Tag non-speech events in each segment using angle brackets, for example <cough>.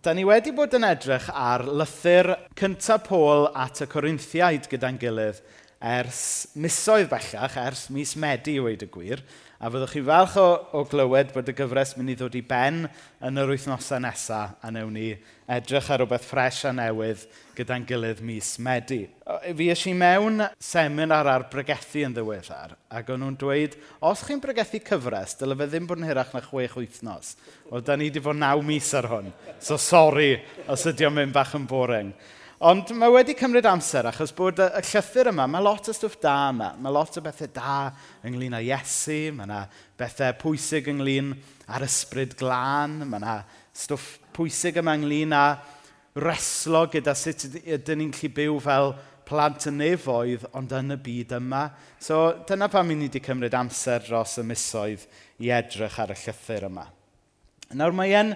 Da ni wedi bod yn edrych ar lythyr cyntaf Pôl at y Corinthiaid gyda'n gilydd ers misoedd bellach, ers mis Medi i weid y gwir, a fyddwch chi falch o, o glywed bod y gyfres mynd i ddod i ben yn yr wythnosau nesaf, a newn ni edrych ar rhywbeth ffres a newydd gyda'n gilydd mis Medi. Fi eisiau mewn seminar ar bregethu yn ddiweddar, ac o'n nhw'n dweud, os chi'n bregethu cyfres, dyle fe ddim bod yn hirach na chwech wythnos. Wel, da ni wedi bod naw mis ar hwn, so sori os ydy o'n mynd bach yn boring. Ond mae wedi cymryd amser achos bod y, y llythyr yma, mae lot o stwff da yma. Mae lot o bethau da ynglyn â Iesu, mae yna bethau pwysig ynglyn â'r ysbryd glân, mae yna stwff pwysig yma ynglyn â reslo gyda sut ydyn ni'n gallu byw fel plant yn nefoedd, ond yn y byd yma. So dyna pam i ni wedi cymryd amser dros y misoedd i edrych ar y llythyr yma. Nawr mae e'n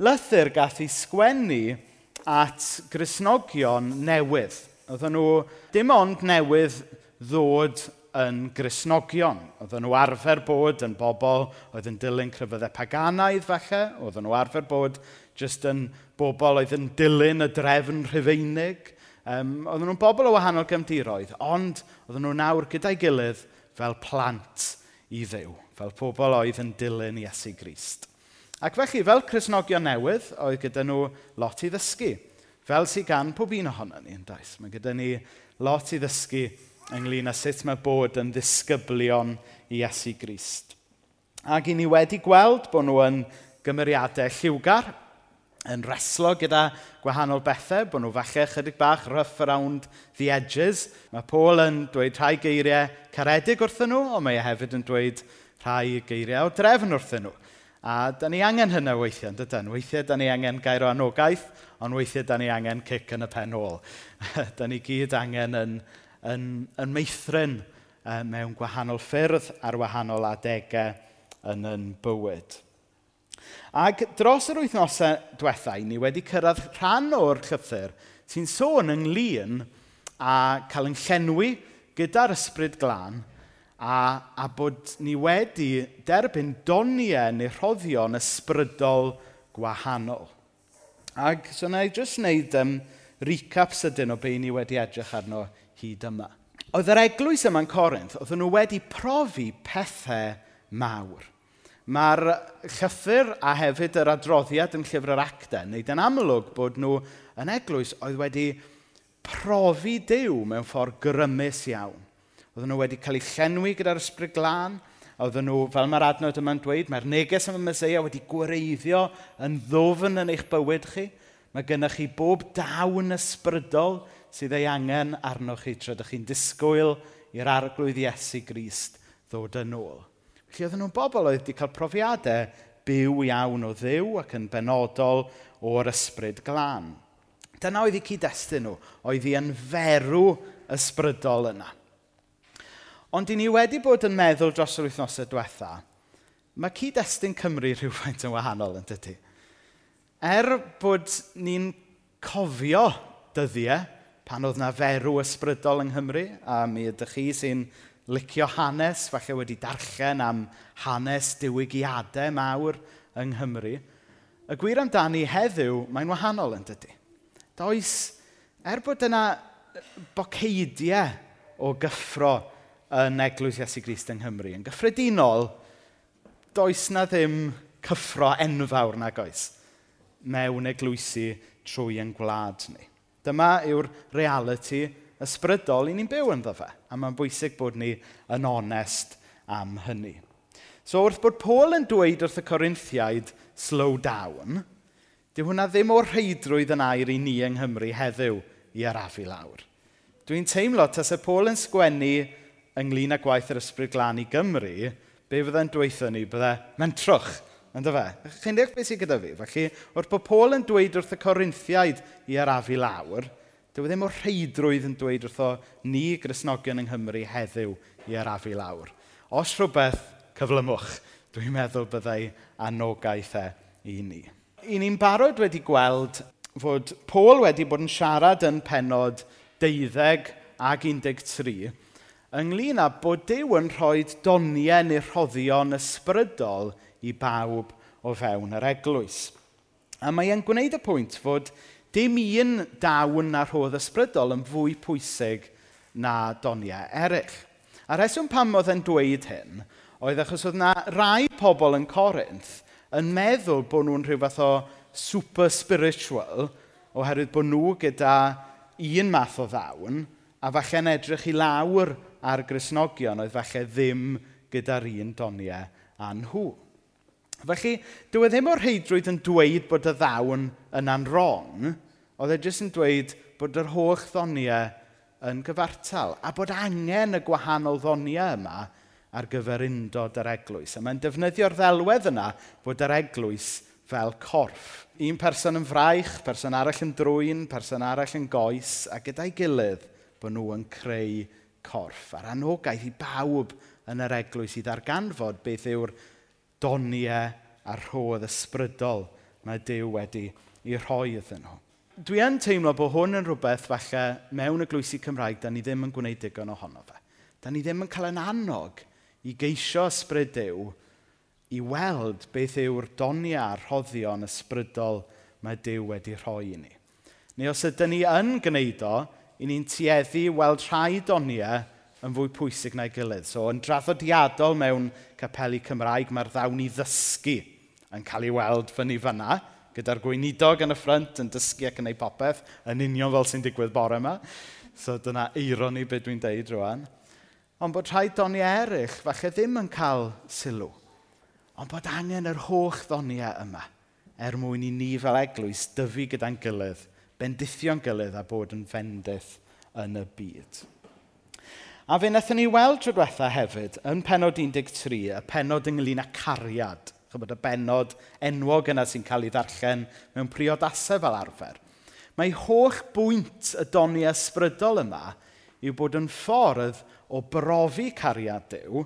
lythyr gath ei sgwennu at grisnogion newydd. Oedden nhw dim ond newydd ddod yn grisnogion. Oedden nhw arfer bod yn bobl oedd yn dilyn cryfyddau paganaidd falle. Oedden nhw arfer bod jyst yn bobl oedd yn dilyn y drefn rhufeinig. Um, oedden nhw'n bobl o wahanol gymdiroedd, ond oedden nhw nawr gyda'i gilydd fel plant i ddew, fel pobl oedd yn dilyn Iesu Grist. Ac felly, fel Cresnogion newydd, oedd gyda nhw lot i ddysgu. Fel sy'n gan pob un ohono ni yn daes. Mae gyda ni lot i ddysgu ynglyn â sut mae bod yn ddisgyblion i Iesu Grist. Ac i ni wedi gweld bod nhw yn gymeriadau lliwgar, yn reslo gyda gwahanol bethau, bod nhw falle chydig bach rough around the edges. Mae Paul yn dweud rhai geiriau caredig wrthyn nhw, ond mae e hefyd yn dweud rhai geiriau o drefn wrthyn nhw. A da ni angen hynna weithiau, yn dydyn. Weithiau da ni angen gair o anogaeth, ond weithiau da ni angen cic yn y pen ôl. <laughs> da ni gyd angen yn, yn, yn meithrin uh, mewn gwahanol ffyrdd ar wahanol adegau yn yn bywyd. Ac dros yr wythnosau diwethaf, ni wedi cyrraedd rhan o'r llythyr sy'n sôn ynglyn a cael yn llenwi gyda'r ysbryd glân – a, a bod ni wedi derbyn doniau neu rhoddion ysbrydol gwahanol. Ac so na i jyst wneud um, recap sydyn o be ni wedi edrych arno hyd yma. Oedd yr eglwys yma'n Corinth, oedd nhw wedi profi pethau mawr. Mae'r llyffur a hefyd yr adroddiad yn llyfr yr actau, neud yn amlwg bod nhw yn eglwys oedd wedi profi Dyw mewn ffordd grymus iawn Oedden nhw wedi cael eu llenwi gyda'r ysbryd glân. Oedden nhw, fel mae'r adnod yma'n dweud, mae'r neges am y Mesoea wedi gwareiddio yn ddofn yn eich bywyd chi. Mae gennych chi bob dawn ysbrydol sydd ei angen arnoch chi tra ydych chi'n disgwyl i'r arglwydd Iesu Grist ddod yn ôl. Felly oedden nhw'n bobl oedd wedi cael profiadau byw iawn o ddiw ac yn benodol o'r ysbryd glân. Dyna oedd eu cyd-destun nhw, oedd i yn ferw ysbrydol yna. Ond i ni wedi bod yn meddwl dros yr wythnosau diwetha, mae cyd-destun Cymru rhywfaint yn wahanol yn dydy. Er bod ni'n cofio dyddiau pan oedd na ferw ysbrydol yng Nghymru, a mi ydych chi sy'n licio hanes, falle wedi darllen am hanes diwygiadau mawr yng Nghymru, y gwir amdani heddiw, mae'n wahanol yn dydy. Does, er bod yna boceidiau o gyffro yn Eglwys Iesu Grist yng Nghymru. Yn gyffredinol, does na ddim cyffro enfawr nag oes mewn eglwysu trwy yn gwlad ni. Dyma yw'r reality ysbrydol i ni'n byw ynddo fe, a mae'n bwysig bod ni yn onest am hynny. So wrth bod Paul yn dweud wrth y Corinthiaid, slow down, dyw hwnna ddim o'r rheidrwydd yn air i ni yng Nghymru heddiw i arafu lawr. Dwi'n teimlo tas y Paul yn sgwennu ynglyn â gwaith yr ysbryd glân i Gymru, be fyddai'n dweithio ni, byddai mentrwch, ynddo fe? Chi'n deall beth sydd gyda fi? Felly, wrth bod Paul yn dweud wrth y Corinthiaid i arafu lawr, dyw e ddim o rheidrwydd yn dweud wrtho ni, Grisnogion yng Nghymru, heddiw i arafu lawr. Os rhywbeth, cyflymwch. Dwi'n meddwl byddai anogaeth e i ni. I ni'n barod wedi gweld fod Paul wedi bod yn siarad yn penod deuddeg ag 13 ynglyn â bod Dyw yn rhoi doniau neu rhoddion ysbrydol i bawb o fewn yr eglwys. A mae e'n gwneud y pwynt fod dim un dawn na rhodd ysbrydol yn fwy pwysig na doniau eraill. A reswm pam oedd e'n dweud hyn oedd achos oedd na rai pobl yn Corinth yn meddwl bod nhw'n rhyw fath o super spiritual oherwydd bod nhw gyda un math o ddawn a falle'n edrych i lawr a'r Grisnogion oedd falle ddim gyda'r un doniau a nhw. Felly, dyw e ddim o'r heidrwydd yn dweud bod y ddawn yn anrong, oedd e jyst yn dweud bod yr holl ddoniau yn gyfartal a bod angen y gwahanol ddoniau yma ar gyfer undod yr eglwys. A mae'n defnyddio'r ddelwedd yna bod yr eglwys fel corff. Un person yn fraich, person arall yn drwy'n, person arall yn goes, a gyda'i gilydd bod nhw yn creu corff a'r anogaeth i bawb yn yr eglwys i ddarganfod beth yw'r doniau a rhodd ysbrydol mae Dyw wedi i rhoi iddyn nhw. Dwi yn teimlo bod hwn yn rhywbeth falle mewn y glwysi Cymraeg, da ni ddim yn gwneud digon ohono fe. Da ni ddim yn cael yn annog i geisio ysbryd Dyw i weld beth yw'r doniau a rhoddion ysbrydol mae Dyw wedi rhoi i ni. Neu os ydym ni yn gwneud o, i ni'n tueddu weld rhai doniau yn fwy pwysig na'i gilydd. So, yn draddodiadol mewn capelu Cymraeg, mae'r ddawn i ddysgu yn cael ei weld fyny fyna, gyda'r gweinidog yn y ffrynt yn dysgu ac yn ei popeth, yn union fel sy'n digwydd bore yma. So, dyna eiron eironi beth dwi'n deud rwan. Ond bod rhai doni eraill, falle ddim yn cael sylw. Ond bod angen yr holl ddoniau yma, er mwyn i ni fel eglwys dyfu gyda'n gilydd bendithio'n gilydd a bod yn fendith yn y byd. A fe wnaethon ni weld tro diwetha hefyd yn penod 13, y penod ynglyn â cariad. Chybod y benod enwog yna sy'n cael ei ddarllen mewn priodasau fel arfer. Mae holl bwynt y doni ysbrydol yma yw bod yn ffordd o brofi cariad Dyw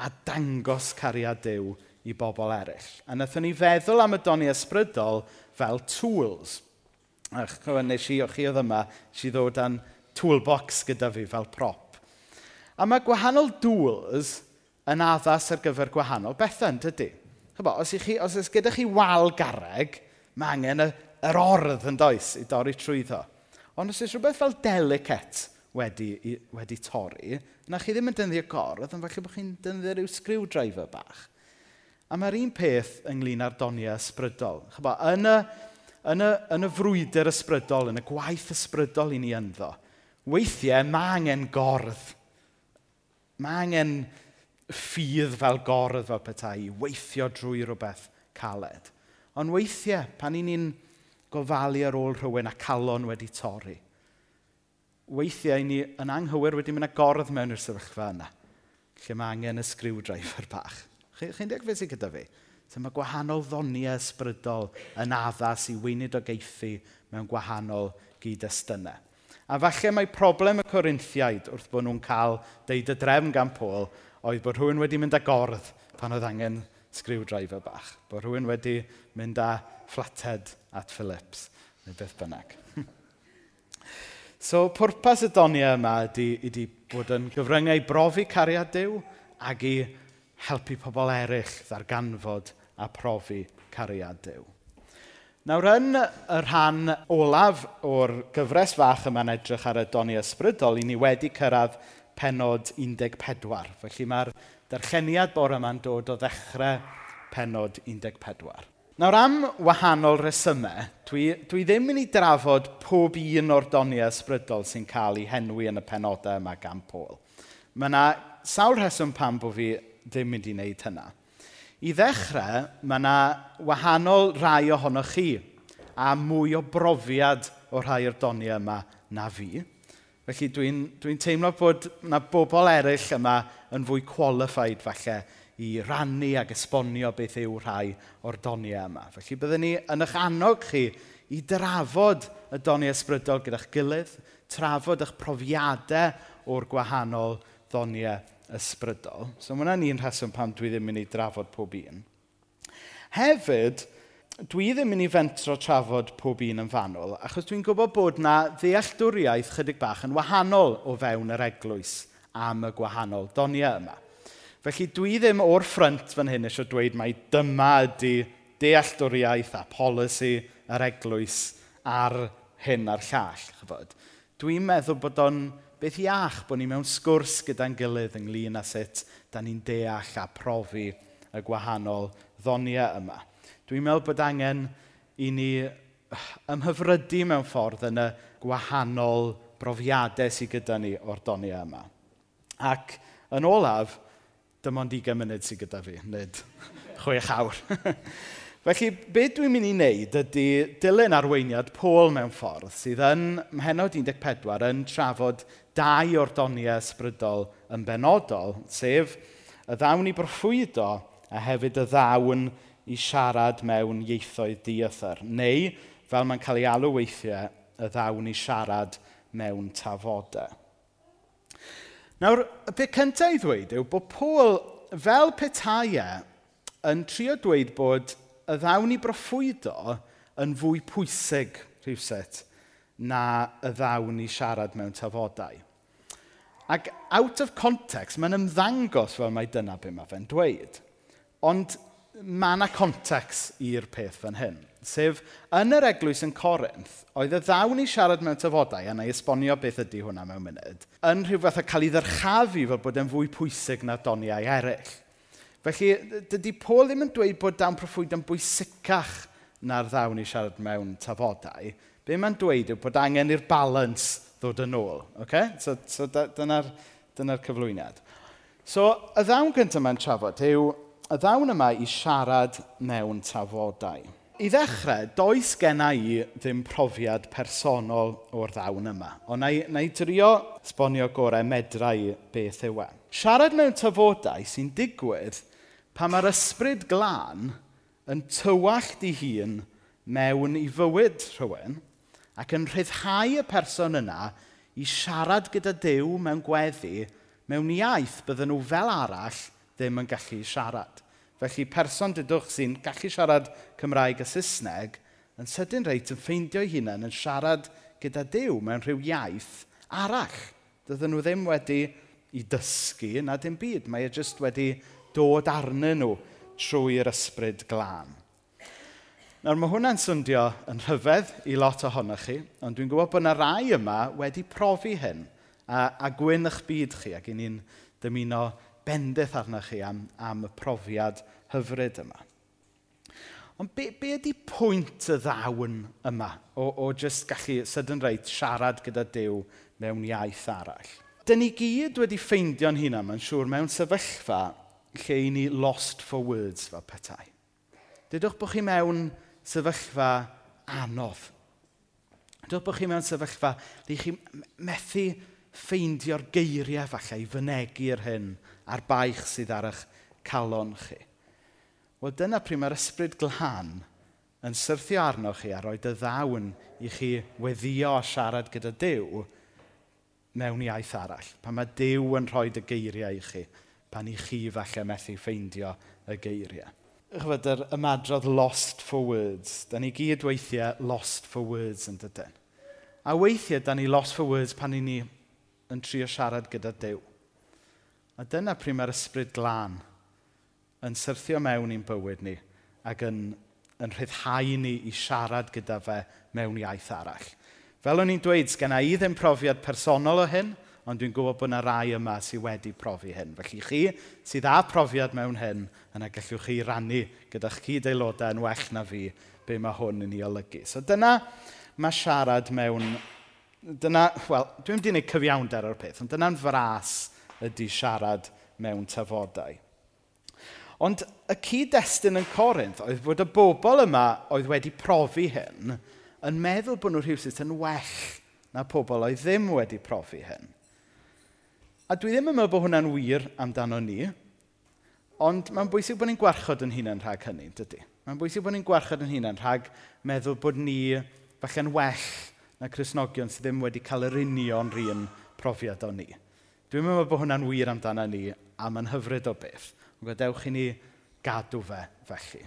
a dangos cariad Dyw i bobl eraill. A wnaethon ni feddwl am y doni ysbrydol fel tools, Ach, cyfan, nes i, o chi oedd yma, nes i ddod â'n toolbox gyda fi fel prop. A mae gwahanol dŵls yn addas ar gyfer gwahanol bethau, dydy? Chybo, os, chi, os oes gyda chi wal garreg, mae angen y, yr ordd yn does i dorri trwyddo. Ond os oes rhywbeth fel delicate wedi, wedi torri, na chi ddim yn dynddio gordd, ond falle bod chi'n dynddio rhyw screwdriver bach. A mae'r un peth ynglyn â'r doniau ysbrydol. Chybo, yn y yn y, yn y frwydr ysbrydol, yn y gwaith ysbrydol i ni ynddo, weithiau mae angen gordd. Mae angen ffydd fel gordd fel petai, weithio drwy rhywbeth caled. Ond weithiau, pan i ni'n gofalu ar ôl rhywun a calon wedi torri, weithiau ni yn anghywir wedi mynd â gordd mewn i'r sefyllfa yna, lle mae angen y sgriwdreifer bach. Chi'n chi deall beth sy'n gyda fi? So mae gwahanol ddoniau ysbrydol yn addas i weinidogaethu mewn gwahanol gyd-destynau. A falle mae problem y Corinthiaid wrth bod nhw'n cael deud y drefn gan Pôl oedd bod rhywun wedi mynd â gordd pan oedd angen screwdriver bach. Bod rhywun wedi mynd â flathead at Phillips, neu beth bynnag. <laughs> so, pwrpas y doniau yma ydy, ydy bod yn gyfryngau brofi cariad Dyw ac i helpu pobl eraill ddarganfod a profi cariad Dyw. Nawr, yn y rhan olaf o'r gyfres fach yma'n edrych ar y doni ysbrydol, i ni wedi cyrraedd penod 14. Felly mae'r darcheniad bore yma'n dod o ddechrau penod 14. Nawr, am wahanol resymau, dwi, dwi ddim yn ei drafod pob un o'r doni ysbrydol sy'n cael ei henwi yn y penodau yma gan Pôl. Mae yna sawl rheswm pam bod fi ddim mynd i wneud hynna. I ddechrau, mae yna wahanol rai ohonoch chi a mwy o brofiad o rhai o'r doniau yma na fi. Felly dwi'n dwi, teimlo bod yna bobl eraill yma yn fwy qualified falle i rannu ac esbonio beth yw rhai o'r doniau yma. Felly byddwn ni yn eich annog chi i drafod y doniau ysbrydol gyda'ch gilydd, trafod eich profiadau o'r gwahanol ddoniau ysbrydol. So mae hwnna'n un rheswm pam dwi ddim yn mynd i drafod pob un. Hefyd, dwi ddim yn mynd i fentro trafod pob un yn fanwl, achos dwi'n gwybod bod na ddealltwriaeth chydig bach yn wahanol o fewn yr eglwys am y gwahanol doniau yma. Felly dwi ddim o'r ffrynt fan hyn eisiau dweud mai dyma ydy dealltwriaeth a polisi yr eglwys ar hyn a'r llall. Chyfod. Dwi'n meddwl bod o'n beth iach bod ni mewn sgwrs gyda'n gilydd ynglyn â sut da ni'n deall a profi y gwahanol ddoniau yma. Dwi'n meddwl bod angen i ni ymhyfrydu mewn ffordd yn y gwahanol brofiadau sydd gyda ni o'r doniau yma. Ac yn olaf, dim ond 20 munud sydd gyda fi, nid <laughs> chwech awr. <laughs> Felly, beth dwi'n mynd i wneud ydy dilyn arweiniad Pôl mewn ffordd sydd yn Mhenod 14 yn trafod dau o'r doniau ysbrydol yn benodol, sef y ddawn i broffwydo a hefyd y ddawn i siarad mewn ieithoedd dieithyr, neu, fel mae'n cael ei alw weithiau, y ddawn i siarad mewn tafodau. Nawr, y beth cyntaf i ddweud yw bod Pôl, fel petaiau, yn trio dweud bod y ddawn i broffwydo yn fwy pwysig rhywsut na y ddawn i siarad mewn tafodau. Ac out of context, mae'n ymddangos fel mae dyna beth mae fe'n dweud. Ond mae yna context i'r peth fan hyn. Sef, yn yr eglwys yn Corinth, oedd y ddawn i siarad mewn tafodau, a na i esbonio beth ydy hwnna mewn munud, yn rhyw fath o cael ei ddyrchafu fel bod e'n fwy pwysig na doniau eraill. Felly, dydy Paul ddim yn dweud bod dawn proffwyd yn bwysicach na'r ddawn i siarad mewn tafodau, be mae'n dweud yw bod angen i'r balans ddod yn ôl. Okay? So, so dyna'r dyna cyflwyniad. So, y ddawn gyntaf mae'n trafod yw y ddawn yma i siarad mewn tafodau. I ddechrau, does genna i ddim profiad personol o'r ddawn yma, ond na i, na i drio sbonio gorau medrau beth yw e. Siarad mewn tafodau sy'n digwydd pa mae'r ysbryd glân yn tywallt ei hun mewn i fywyd rhywun, ac yn rhyddhau y person yna i siarad gyda Dyw mewn gweddi mewn iaith bydden nhw fel arall ddim yn gallu siarad. Felly person dydwch sy'n gallu siarad Cymraeg a Saesneg yn sydyn reit yn ffeindio'i hunain yn siarad gyda Dyw mewn rhyw iaith arall. Dydyn nhw ddim wedi i dysgu na dim byd. Mae e jyst wedi dod arnyn nhw trwy'r ysbryd glân. Nawr mae hwnna'n swndio yn rhyfedd i lot ohonoch chi, ond dwi'n gwybod bod yna rai yma wedi profi hyn a, a gwyn eich byd chi ac i ni'n dymuno bendith arnoch chi am, am y profiad hyfryd yma. Ond be, be ydy pwynt y ddawn yma o, o jyst gallu sydyn reit siarad gyda Dyw mewn iaith arall? Dyn ni gyd wedi ffeindio'n hunan, mae'n siŵr, mewn sefyllfa lle i ni lost for words fel petai. Dydwch bod chi mewn sefyllfa anodd. Dwi'n bod chi mewn sefyllfa le chi methu ffeindio'r geiriau falle i fynegu'r hyn a'r baich sydd ar eich calon chi. Wel dyna pryd mae'r ysbryd glân yn syrthio arno chi a roi dy ddawn i chi weddio a siarad gyda Dyw mewn iaith arall. Pan mae Dyw yn rhoi dy geiriau i chi, pan i chi falle methu ffeindio y geiriau chfod, yr ymadrodd lost for words. Da ni gyd weithiau lost for words yn dydyn. A weithiau, da ni lost for words pan i ni yn trio siarad gyda Dyw. A dyna pryd mae'r ysbryd glân yn syrthio mewn i'n bywyd ni ac yn, yn rhyddhau ni i siarad gyda fe mewn iaith arall. Fel o'n i'n dweud, sgenna i ddim profiad personol o hyn, ond dwi'n gwybod bod yna rai yma sydd wedi profi hyn. Felly chi sydd â profiad mewn hyn, yna gallwch chi rannu gyda'ch cyd aelodau yn well na fi be mae hwn yn ei olygu. So dyna mae siarad mewn... Dyna, wel, dwi'n mynd i wneud cyfiawnder o'r peth, ond dyna'n fras ydy siarad mewn tafodau. Ond y cyd-destun yn Corinth oedd bod y bobl yma oedd wedi profi hyn yn meddwl bod nhw rhywsyd yn well na pobl oedd ddim wedi profi hyn. A dwi ddim yn meddwl bod hwnna'n wir amdano ni, Ond mae'n bwysig bod ni'n gwarchod yn hunain rhag hynny, dydy. Mae'n bwysig bod ni'n gwarchod yn hunain rhag meddwl bod ni falle'n well na Cresnogion sydd ddim wedi cael yr union rhan profiad o ni. Dwi'n meddwl bod hwnna'n wir amdano ni a mae'n hyfryd o beth. Ond gadewch i ni gadw fe felly.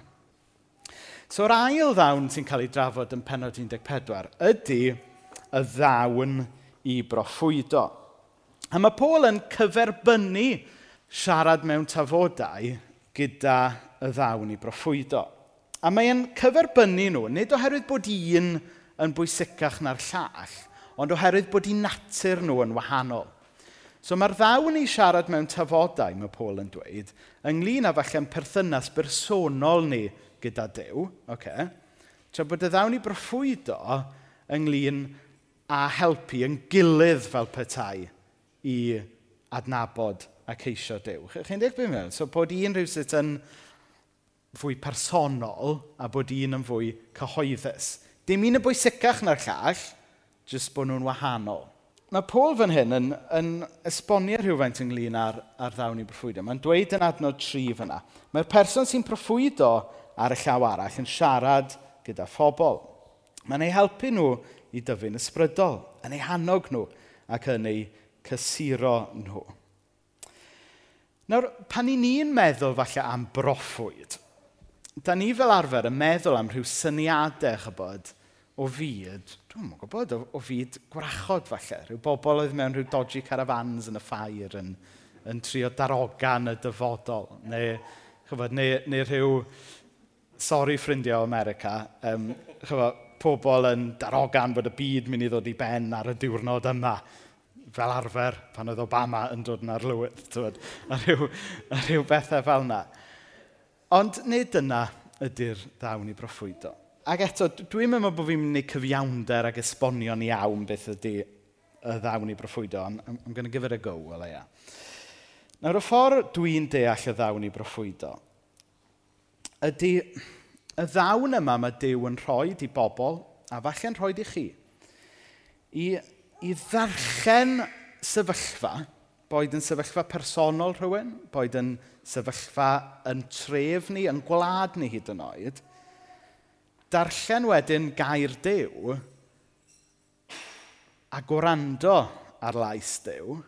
So, yr ail ddawn sy'n cael ei drafod yn penod 14 ydy y ddawn i broffwydo. A mae Paul yn cyferbynnu siarad mewn tafodau gyda y ddawn i broffwydo. A mae'n cyferbynnu nhw, nid oherwydd bod un yn bwysicach na'r llall, ond oherwydd bod i natur nhw yn wahanol. So mae'r ddawn i siarad mewn tafodau, mae Paul yn dweud, ynglyn â falle'n perthynas bersonol ni gyda Dyw, okay? tra bod y ddawn i broffwydo ynglyn â helpu yn gilydd fel petai i adnabod a ceisio Dyw. Chi'n deall beth mewn? So bod un rhywsut yn fwy personol a bod un yn fwy cyhoeddus. Dim un yn bwysicach na'r llall, jyst bod nhw'n wahanol. Mae Paul fan hyn yn, yn esbonio rhywfaint ynglyn â'r, ar ddawn i broffwydo. Mae'n dweud yn adnod tri fyna. Mae'r person sy'n proffwydo ar y llaw arall yn siarad gyda phobl. Mae'n ei helpu nhw i dyfu'n ysbrydol, yn ei hannog nhw ac yn ei cysuro nhw. Nawr, pan i ni'n meddwl falle am broffwyd, da ni fel arfer yn meddwl am rhyw syniadau, chybod, o fyd, dwi'n mwyn gwybod, o, o fyd gwrachod falle. Rhyw bobl oedd mewn rhyw dodgy caravans yn y ffair yn, yn trio darogan y dyfodol. Neu, chybod, neu, neu rhyw, sori ffrindiau o America, um, chybod, pobl yn darogan bod y byd mynd i ddod i ben ar y diwrnod yma fel arfer pan oedd Obama yn dod yn arlywydd, tywed, a rhyw, a rhyw bethau fel yna. Ond nid yna ydy'r ddawn i broffwydo. Ac eto, dwi'n meddwl bod fi'n mynd i cyfiawnder ac esbonio'n iawn beth ydy y ddawn i broffwydo, ond I'm, I'm going to give it a go, wel ia. Nawr, y ffordd dwi'n deall y ddawn i broffwydo ydy y ddawn yma mae Dyw yn rhoi i bobl, a falle'n rhoi i chi, i i ddarllen sefyllfa, boed yn sefyllfa personol rhywun, boed yn sefyllfa yn tref ni, yn gwlad ni hyd yn oed, darllen wedyn gair dew a gwrando ar lais dew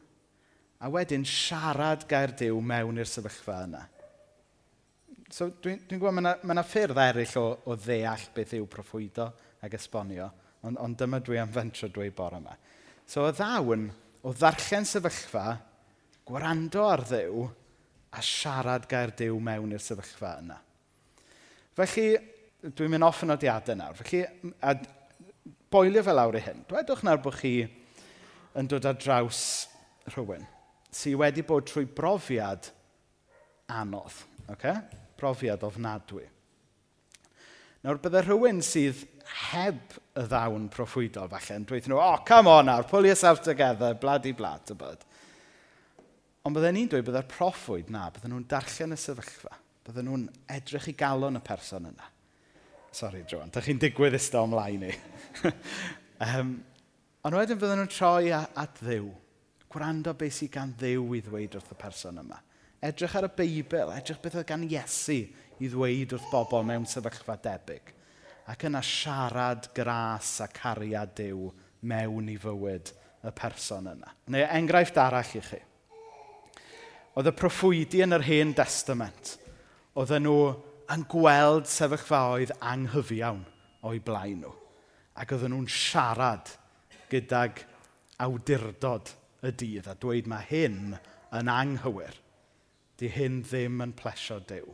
a wedyn siarad gair dew mewn i'r sefyllfa yna. So dwi'n dwi, gwybod, mae yna, ma ffyrdd eraill o, o ddeall beth yw proffwydo ac esbonio, ond, ond dyma dwi am fentro dweud bore yma. So oedd ddawn o ddarllen sefyllfa, gwrando ar ddew a siarad gair dew mewn i'r sefyllfa yna. Felly, dwi'n mynd off yn odiadau nawr. Felly, a boelio fel awr i hyn. Dwedwch nawr bod chi yn dod ar draws rhywun sydd wedi bod trwy brofiad anodd. Okay? Profiad ofnadwy. Nawr, bydde rhywun sydd heb y ddawn proffwydol, falle, yn dweud nhw, oh, come on now, pull yourself together, bloody blad, y byd. Ond bydden ni'n dweud bydde'r proffwyd na, bydden nhw'n darllen y sefyllfa. Bydden nhw'n edrych i galon y person yna. Sorry, Joan, da chi'n digwydd isto ymlaen i. <laughs> um, ond wedyn bydden nhw'n troi at ddiw. Gwrando beth sydd gan ddiw i ddweud wrth y person yma. Edrych ar y Beibl, edrych beth oedd gan Iesu i ddweud wrth bobl mewn sefyllfa debyg. Ac yna siarad gras a cariad Dyw mewn i fywyd y person yna. Neu enghraifft arall i chi. Oedd y proffwydi yn yr hen testament, oedden nhw yn gweld sefyllfaoedd anghyfiawn o'i blaen nhw. Ac oedden nhw'n siarad gydag awdurdod y dydd a dweud mae hyn yn anghywir. Di hyn ddim yn plesio Dyw.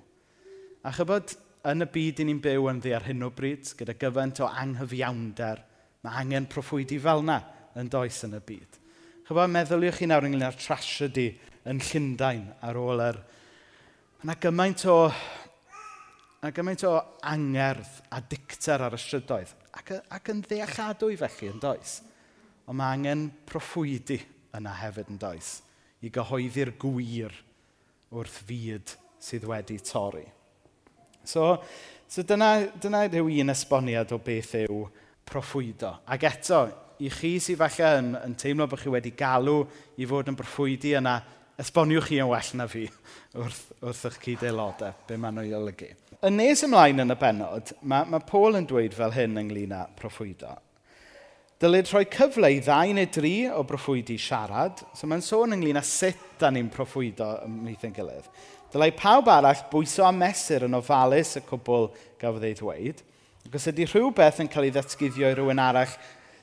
A chybod, yn y byd i ni'n byw yn ddi ar hyn o bryd, gyda gyfaint o anghyfiawnder, mae angen proffwydi fel yna yn does yn y byd. Chybod, meddyliwch chi nawr ynglyn â'r trasiedi yn Llundain ar ôl yr... Mae yna gymaint o... Mae gymaint o angerdd a dicter ar y strydoedd. Ac, ac yn ddealladwy felly yn does. Ond mae angen proffwydi yna hefyd yn does. I gyhoeddi'r gwir wrth fyd sydd wedi torri. So, so dyna, dyna yw un esboniad o beth yw proffwydo. Ac eto, i chi sydd falle yn, yn teimlo bod chi wedi galw i fod yn proffwydi yna, esboniwch chi yn well na fi <laughs> wrth, wrth eich cyd aelodau, be maen nhw'n olygu. Yn nes ymlaen yn y benod, mae, mae Paul yn dweud fel hyn ynglyn â proffwydo. Dylid rhoi cyfle i ddau neu dri o broffwydi siarad. So mae'n sôn ynglyn â sut da ni'n proffwydo ymlaeth yn gilydd. Dylai pawb arall bwyso am mesur yn ofalus y cwbl gafodd ei ddweud. Ac os ydy rhywbeth yn cael ei ddatguddio i rhywun arall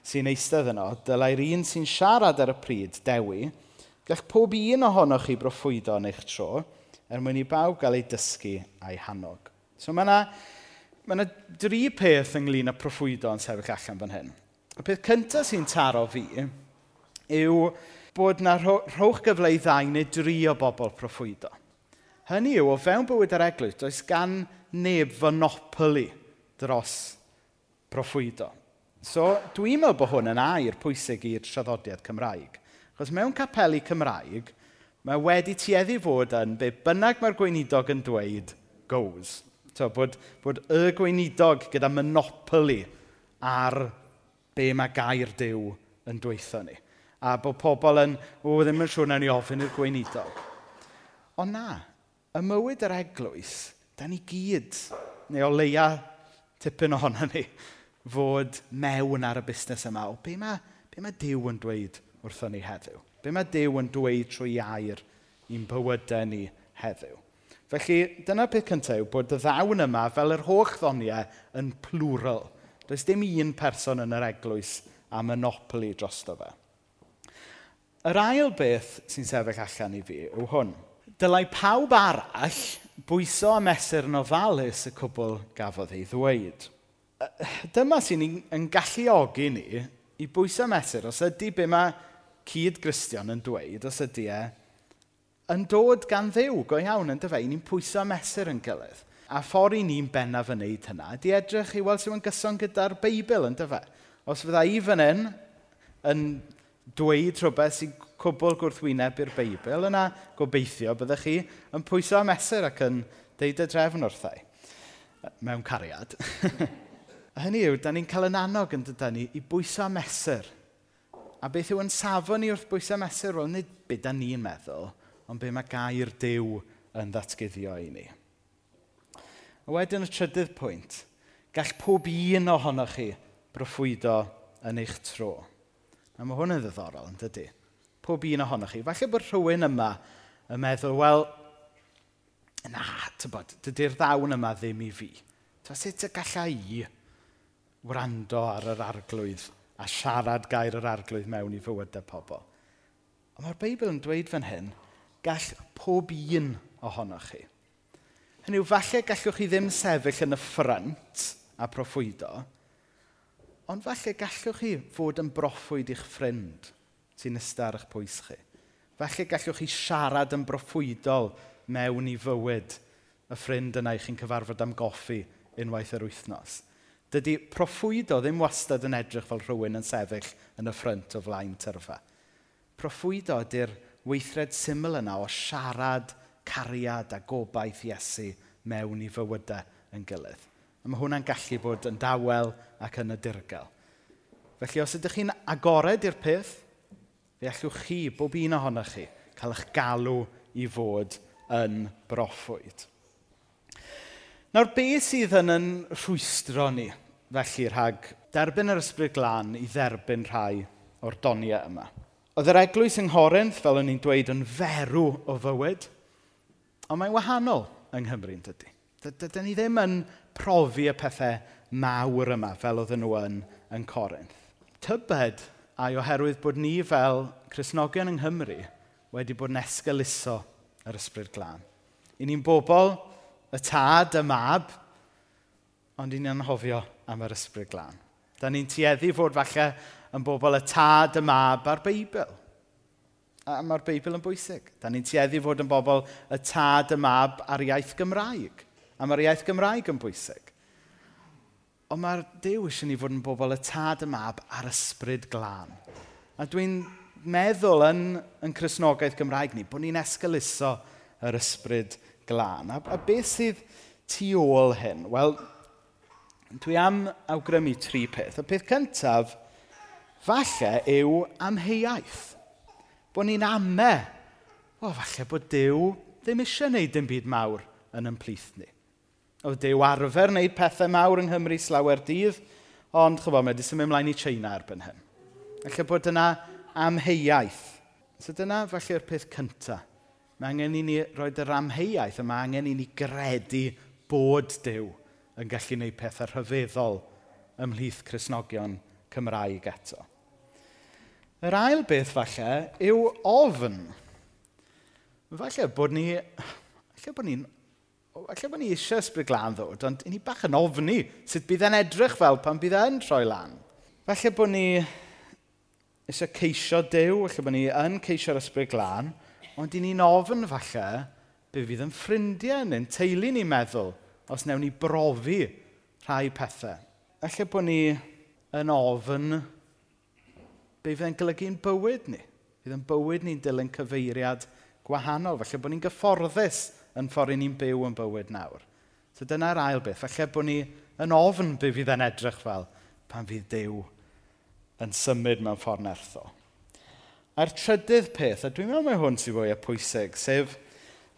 sy'n eistedd yno, dylai'r un sy'n siarad ar y pryd dewi, gall pob un ohonoch chi broffwydo yn eich tro, er mwyn i bawb gael ei dysgu a'i hannog. So mae yna ma na dri peth ynglyn â proffwydo yn sefyll allan fan hyn. Y peth cyntaf sy'n taro fi yw bod yna rhowch gyfle i ddau neu dri o bobl proffwydo. Hynny yw, o fewn bywyd yr eglwys, does gan neb fynopoli dros proffwydo. So, dwi'n meddwl bod hwn yn air pwysig i'r traddodiad Cymraeg. Chos mewn capelu Cymraeg, mae wedi tueddu fod yn be bynnag mae'r gweinidog yn dweud goes. So, bod, bod y gweinidog gyda monopoli ar be mae gair Dyw yn dweithio ni. A bod pobl yn, o, ddim yn siŵr na ni ofyn i'r gweinidog. Ond na, y mywyd yr eglwys, da ni gyd, neu o leia tipyn ohono ni, fod mewn ar y busnes yma. O be mae, be mae Dyw yn dweud wrthon ni heddiw? Be mae Dyw yn dweud trwy air i'n bywydau ni heddiw? Felly, dyna peth cyntaf yw bod y ddawn yma, fel yr holl ddoniau, yn plural. Does dim un person yn yr eglwys a monopoli drosto fe. Yr ail beth sy'n sefyll allan i fi yw hwn – dylai pawb arall bwyso a mesur yn ofalus y cwbl gafodd ei ddweud. Dyma sy'n yn galluogi ni i bwyso a mesur os ydy be mae cyd Gristion yn dweud, os ydy e, yn dod gan ddew go iawn yn dyfa, ni'n pwyso a mesur yn gilydd. A ffordd i ni'n bennaf yn wneud hynna, di edrych i weld sy'n yn gyson gyda'r Beibl yn dyfau. Os fydda i fan hyn yn dweud rhywbeth sy'n cwbl gwrthwyneb i'r Beibl, yna gobeithio byddwch chi yn pwyso am eser ac yn deud y drefn wrthau. Mewn cariad. <laughs> a hynny yw, da ni'n cael yn annog yn dydyn ni i bwyso am eser. A beth yw yn safon ni wrth bwyso am eser? Wel, nid beth da ni'n meddwl, ond be mae gair dew yn ddatgyddio i ni. A wedyn y trydydd pwynt, gall pob un ohonoch chi broffwydo yn eich tro. A mae hwn yn ddiddorol, yn dydy? pob un ohonoch chi. Falle bod rhywun yma yn meddwl, wel, na, tybod, dydy'r ddawn yma ddim i fi. Ta sut y gallai i wrando ar yr arglwydd a siarad gair yr arglwydd mewn i fywydau pobl? Ond mae'r Beibl yn dweud fan hyn, gall pob un ohonoch chi. Hynny yw, falle gallwch chi ddim sefyll yn y ffrant a proffwydo, ond falle gallwch chi fod yn broffwyd i'ch ffrind sy'n ystar eich pwys chi. Felly gallwch chi siarad yn broffwydol mewn i fywyd y ffrind yna i chi'n cyfarfod am goffi unwaith yr wythnos. Dydy proffwydo ddim wastad yn edrych fel rhywun yn sefyll yn y ffrynt o flaen tyrfa. Proffwydo ydy'r weithred syml yna o siarad, cariad a gobaith Iesu mewn i fywydau yn gilydd. A mae hwnna'n gallu bod yn dawel ac yn y dirgel. Felly os ydych chi'n agored i'r peth, fe allwch chi, bob un ohonoch chi, cael eich galw i fod yn broffwyd. Nawr, be sydd yn yn rhwystro ni, felly, rhag derbyn yr ysbryd glân i dderbyn rhai o'r doniau yma? Oedd yr eglwys yng Nghorinth, fel o'n i'n dweud, yn ferw o fywyd, ond mae'n wahanol yng Nghymru, yn dydy. Dydyn ni ddim yn profi y pethau mawr yma fel oedden nhw yn, yn Corinth. Tybed a oherwydd bod ni fel Cresnogion yng Nghymru wedi bod yn esgeluso yr ysbryd glân. I ni'n bobl, y tad, y mab, ond i ni'n anhofio am yr ysbryd glân. Da ni'n tueddu fod falle yn bobl y tad, y mab a'r Beibl. A mae'r Beibl yn bwysig. Da ni'n tueddu fod yn bobl y tad, y mab a'r iaith Gymraeg. A mae'r iaith Gymraeg yn bwysig. Ond mae'r Duw eisiau ni fod yn bobl y tad y mab a'r ysbryd glân. A dwi'n meddwl yn, yn Cresnogaeth Gymraeg ni bod ni'n esgyluso yr ysbryd glân. A, a beth sydd tu ôl hyn? Wel, dwi am awgrymu tri peth. Y peth cyntaf, falle, yw amheuaeth. Bod ni'n ame. O, falle bod Dyw ddim eisiau gwneud dim byd mawr yn ymplith ni. Oedd dew arfer wneud pethau mawr yng Nghymru slawer dydd, ond chyfo, mae wedi symud ymlaen i China erbyn hyn. Felly bod yna amheuaeth. So dyna falle'r peth cyntaf. Mae angen i ni roed yr amheuaeth a mae angen i ni gredu bod Dyw yn gallu gwneud pethau rhyfeddol ymhlith Cresnogion Cymraeg eto. Yr ail beth falle yw ofn. Falle bod ni... Falle bod ni'n Felly bod ni eisiau ysbryd glân ddod, ond i ni bach yn ofni sut bydd e'n edrych fel pan bydd e'n troi lan. Felly bod ni eisiau ceisio dew, felly bod ni yn ceisio'r ysbryd glân, ond i ni'n ofn falle be fydd yn ffrindiau neu'n teulu ni'n meddwl os newn ni brofi rhai pethau. Felly bod ni yn ofn be fydd yn golygu'n bywyd ni. Bydd yn bywyd ni'n dilyn cyfeiriad gwahanol. Felly bod ni'n gyfforddus yn ffordd ni'n byw yn bywyd nawr. So dyna'r ail beth. Felly bod ni yn ofn be fydd e'n edrych fel pan fydd Dyw yn symud mewn ffordd nertho. A'r trydydd peth, a dwi'n meddwl mai hwn sy'n fwy o pwysig, sef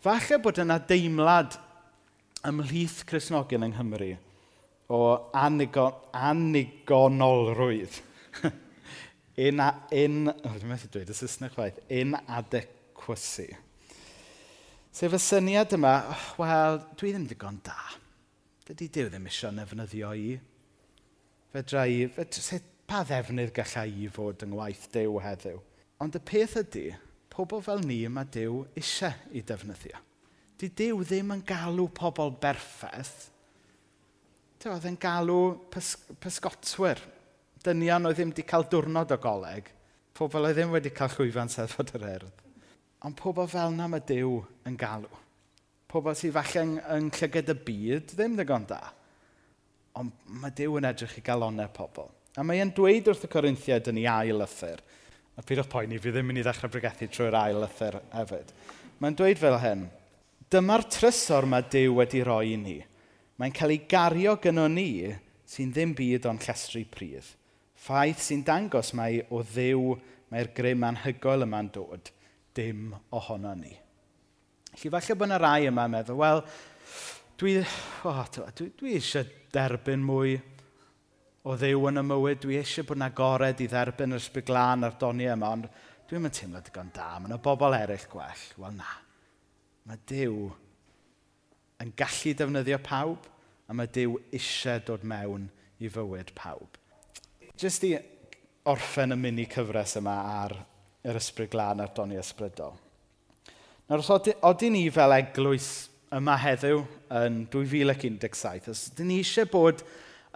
falle bod yna deimlad ymhlith Cresnogion yng Nghymru o anigon, anigonolrwydd. <laughs> in, a, in, oh, dwi'n meddwl dweud y Saesneg chwaith, inadequacy. Sef y syniad yma, oh, wel, dwi ddim digon da. Dydy Dyw ddim eisiau nefnyddio i. Fedra i, fedra, sef, pa ddefnydd gallai i fod yng ngwaith Dyw heddiw? Ond y peth ydy, pobl fel ni mae Dyw eisiau i defnyddio. Di Dyw ddim yn galw pobl berffaith. Dyw oedd yn galw pys pysgotwyr. Dynion oedd ddim wedi cael diwrnod o goleg. Pobl oedd ddim wedi cael chwyfan seddfod yr erdd. Ond pobl fel na mae Dyw yn galw. Pobl sydd falle yn, yn llygad y byd ddim ddigon da. Ond mae Dyw yn edrych i galonau pobl. A mae e'n dweud wrth y Corinthiad yn ei ail lythyr. A pyd o'ch poeni, fi ddim mynd i ddechrau bregethu trwy'r ail lythyr hefyd. Mae'n dweud fel hyn. Dyma'r trysor mae Dyw wedi roi i ni. Mae'n cael ei gario gyno ni sy'n ddim byd o'n llestri pryd. Ffaith sy'n dangos mai o ddew mae'r grym anhygoel yma'n dod – dim ohono ni. Felly falle bod yna rai yma yn meddwl, wel, dwi, oh, dwi, dwi eisiau derbyn mwy o ddew yn y mywyd. Dwi eisiau bod yna gored i dderbyn yr ysbryd glân a'r doniau yma, ond dwi'n mynd teimlo digon da. Mae yna bobl eraill gwell. Wel na, mae Dyw yn gallu defnyddio pawb, a mae Dyw eisiau dod mewn i fywyd pawb. Jyst i orffen y mini cyfres yma ar yr ysbryd glân a'r doni ysbrydol. Nawr, os oedden ni fel eglwys yma heddiw yn 2017, os oedden ni eisiau bod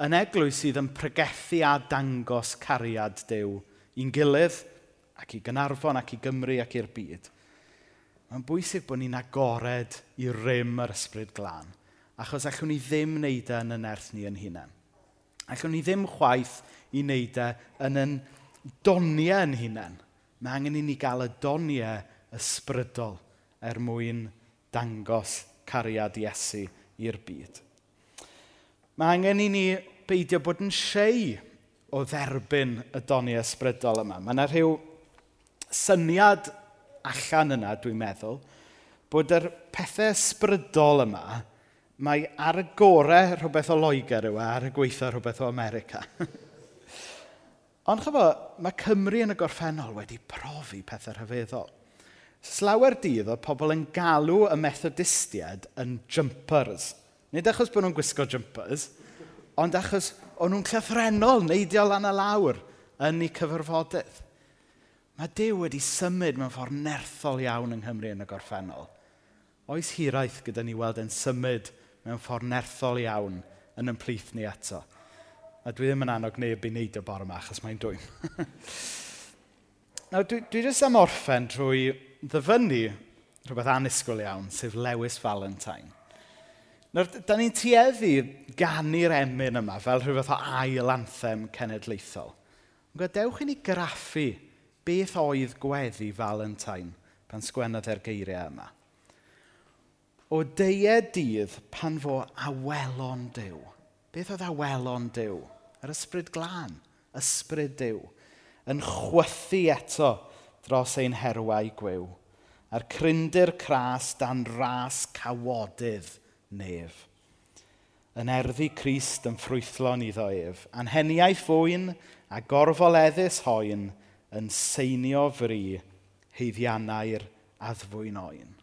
yn eglwys sydd yn pregethu a dangos cariad Dyw i'n gilydd ac i Gynarfon ac i Gymru ac i'r byd. Mae'n bwysig bod ni'n agored i rym yr ysbryd glân, achos allwn ni ddim wneud e yn yn nerth ni yn hunain. Allwn ni ddim chwaith i wneud e yn yn doniau yn hunain. Mae angen i ni gael y doniau ysbrydol er mwyn dangos cariad Iesu i'r byd. Mae angen i ni beidio bod yn siei o dderbyn y doniau ysbrydol yma. Mae yna rhyw syniad allan yna, dwi'n meddwl, bod yr pethau ysbrydol yma, mae ar y gorau rhywbeth o Loegr yw, e, ar y gweithio rhywbeth o America. <laughs> Ond chyfo, mae Cymru yn y gorffennol wedi profi pethau rhyfeddol. Slawer dydd oedd pobl yn galw y methodistiaid yn jumpers. Nid achos bod nhw'n gwisgo jumpers, ond achos o'n nhw'n llythrenol neidio lan y lawr yn eu cyfarfodydd. Mae Dyw wedi symud mewn ffordd nerthol iawn yng Nghymru yn y gorffennol. Oes hiraeth gyda ni weld yn symud mewn ffordd nerthol iawn yn ymplith ni eto. A dwi ddim yn annog neb i wneud y bore yma, achos mae'n dwy'n. <laughs> Nawr, dwi, dwi jyst am orffen drwy ddyfynnu rhywbeth anusgwyl iawn, sef Lewis Valentine. Nawr, da ni'n tueddu gannu'r emyn yma fel rhywbeth o ail anthem cenedlaethol. Ond gadewch i ni graffu beth oedd gweddi Valentine pan sgwennodd e'r geiriau yma. O deia dydd pan fo awelon dew. Beth oedd awelon dew? Yr ysbryd glân, ysbryd Dyw, yn chwythu eto dros ein herwau gwyw, a'r cryndir cras dan ras cawodydd nef. Yn erddi Crist yn ffrwythlon iddo ef, anheniaeth fwyn a gorfoleddus hoen yn seinio fri heiddiannau'r addfwyn oen.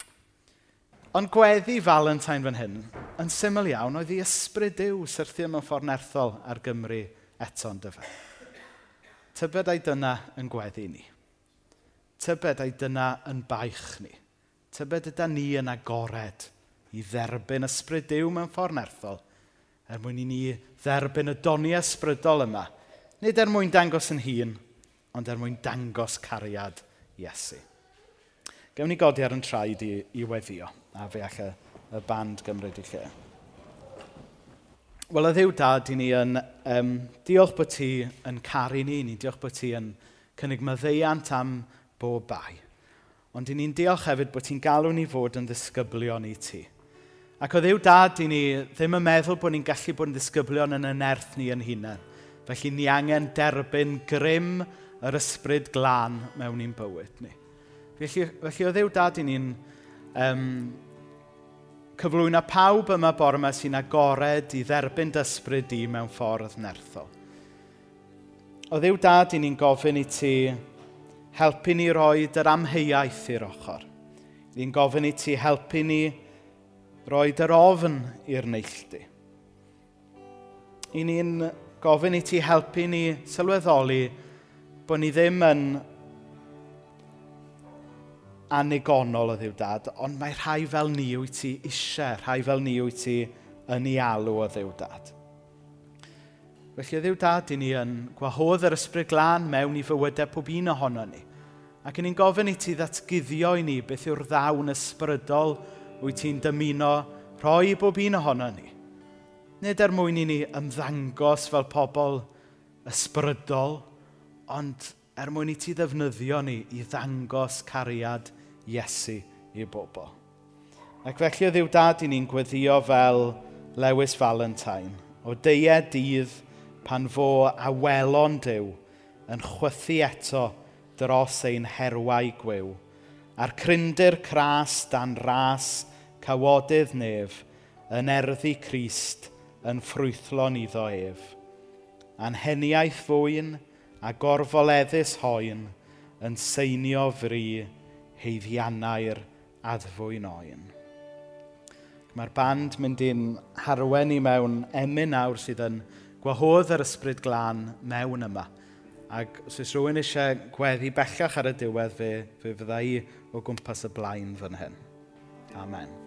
Ond gweddi Valentine fan hyn, yn syml iawn, oedd ei ysbryd yw syrthio mewn ffordd nerthol ar Gymru eto'n dyfa. Tybed ai dyna yn gweddi ni. Tybed ai dyna yn baich ni. Tybed yda ni yn agored i dderbyn ysbryd Dyw mewn ffordd nerthol er mwyn i ni dderbyn y doni ysbrydol yma. Nid er mwyn dangos yn hun, ond er mwyn dangos cariad Iesu. Gewn ni godi ar yn traed i, i weddio a fe all y, y band gymryd i lle. Wel, y ddiw dad i ni yn um, diolch bod ti yn caru ni, ni diolch bod ti yn cynnig myddeiant am bob bai. Ond i ni'n diolch hefyd bod ti'n galw ni fod yn ddisgyblion i ti. Ac o ddiw dad i ni ddim yn meddwl bod ni'n gallu bod yn ddisgyblion yn yn erth ni yn hunain. Felly ni angen derbyn grym yr ysbryd glân mewn i'n bywyd ni. Felly, felly o ddiw dad i ni'n um, cyflwyno pawb yma bore yma sy'n agored i dderbyn dysbryd di mewn ffordd nerthol. O ddiw dad, i ni'n gofyn i ti helpu ni roi yr amheuaeth i'r ochr. Ni'n gofyn i ti helpu ni roi yr ofn i'r neilltu. I ni'n gofyn i ti helpu ni sylweddoli bod ni ddim yn anigonol o ddiw dad, ond mae rhai fel ni wyt ti eisiau, rhai fel ni wyt ti yn ei alw o ddiw dad. Felly o ddiw dad, i ni yn gwahodd yr ysbryd glân mewn i fywydau pob un ohono ni. Ac yn ni'n gofyn i ti ddatguddio i ni beth yw'r ddawn ysbrydol wyt ti'n dymuno rhoi i bob un ohono ni. Nid er mwyn i ni ymddangos fel pobl ysbrydol, ond er mwyn i ti ddefnyddio ni i ddangos cariad Iesu i bobl. Ac felly o ddiw dad i ni'n gweddio fel Lewis Valentine, o deie dydd pan fo a welon Dyw yn chwythu eto dros ein herwau gwyw, a'r cryndir cras dan ras cawodydd nef yn erddi Crist yn ffrwythlon iddo ef. Anheniaeth fwyn a gorfoleddus hoen yn seinio fri heiddiannau'r addfwy'n oen. Mae'r band mynd i'n harwen i mewn emyn nawr sydd yn gwahodd yr ysbryd glân mewn yma. Ac os oes rhywun eisiau gweddi bellach ar y diwedd fe, fe fydda i o gwmpas y blaen fan hyn. Amen.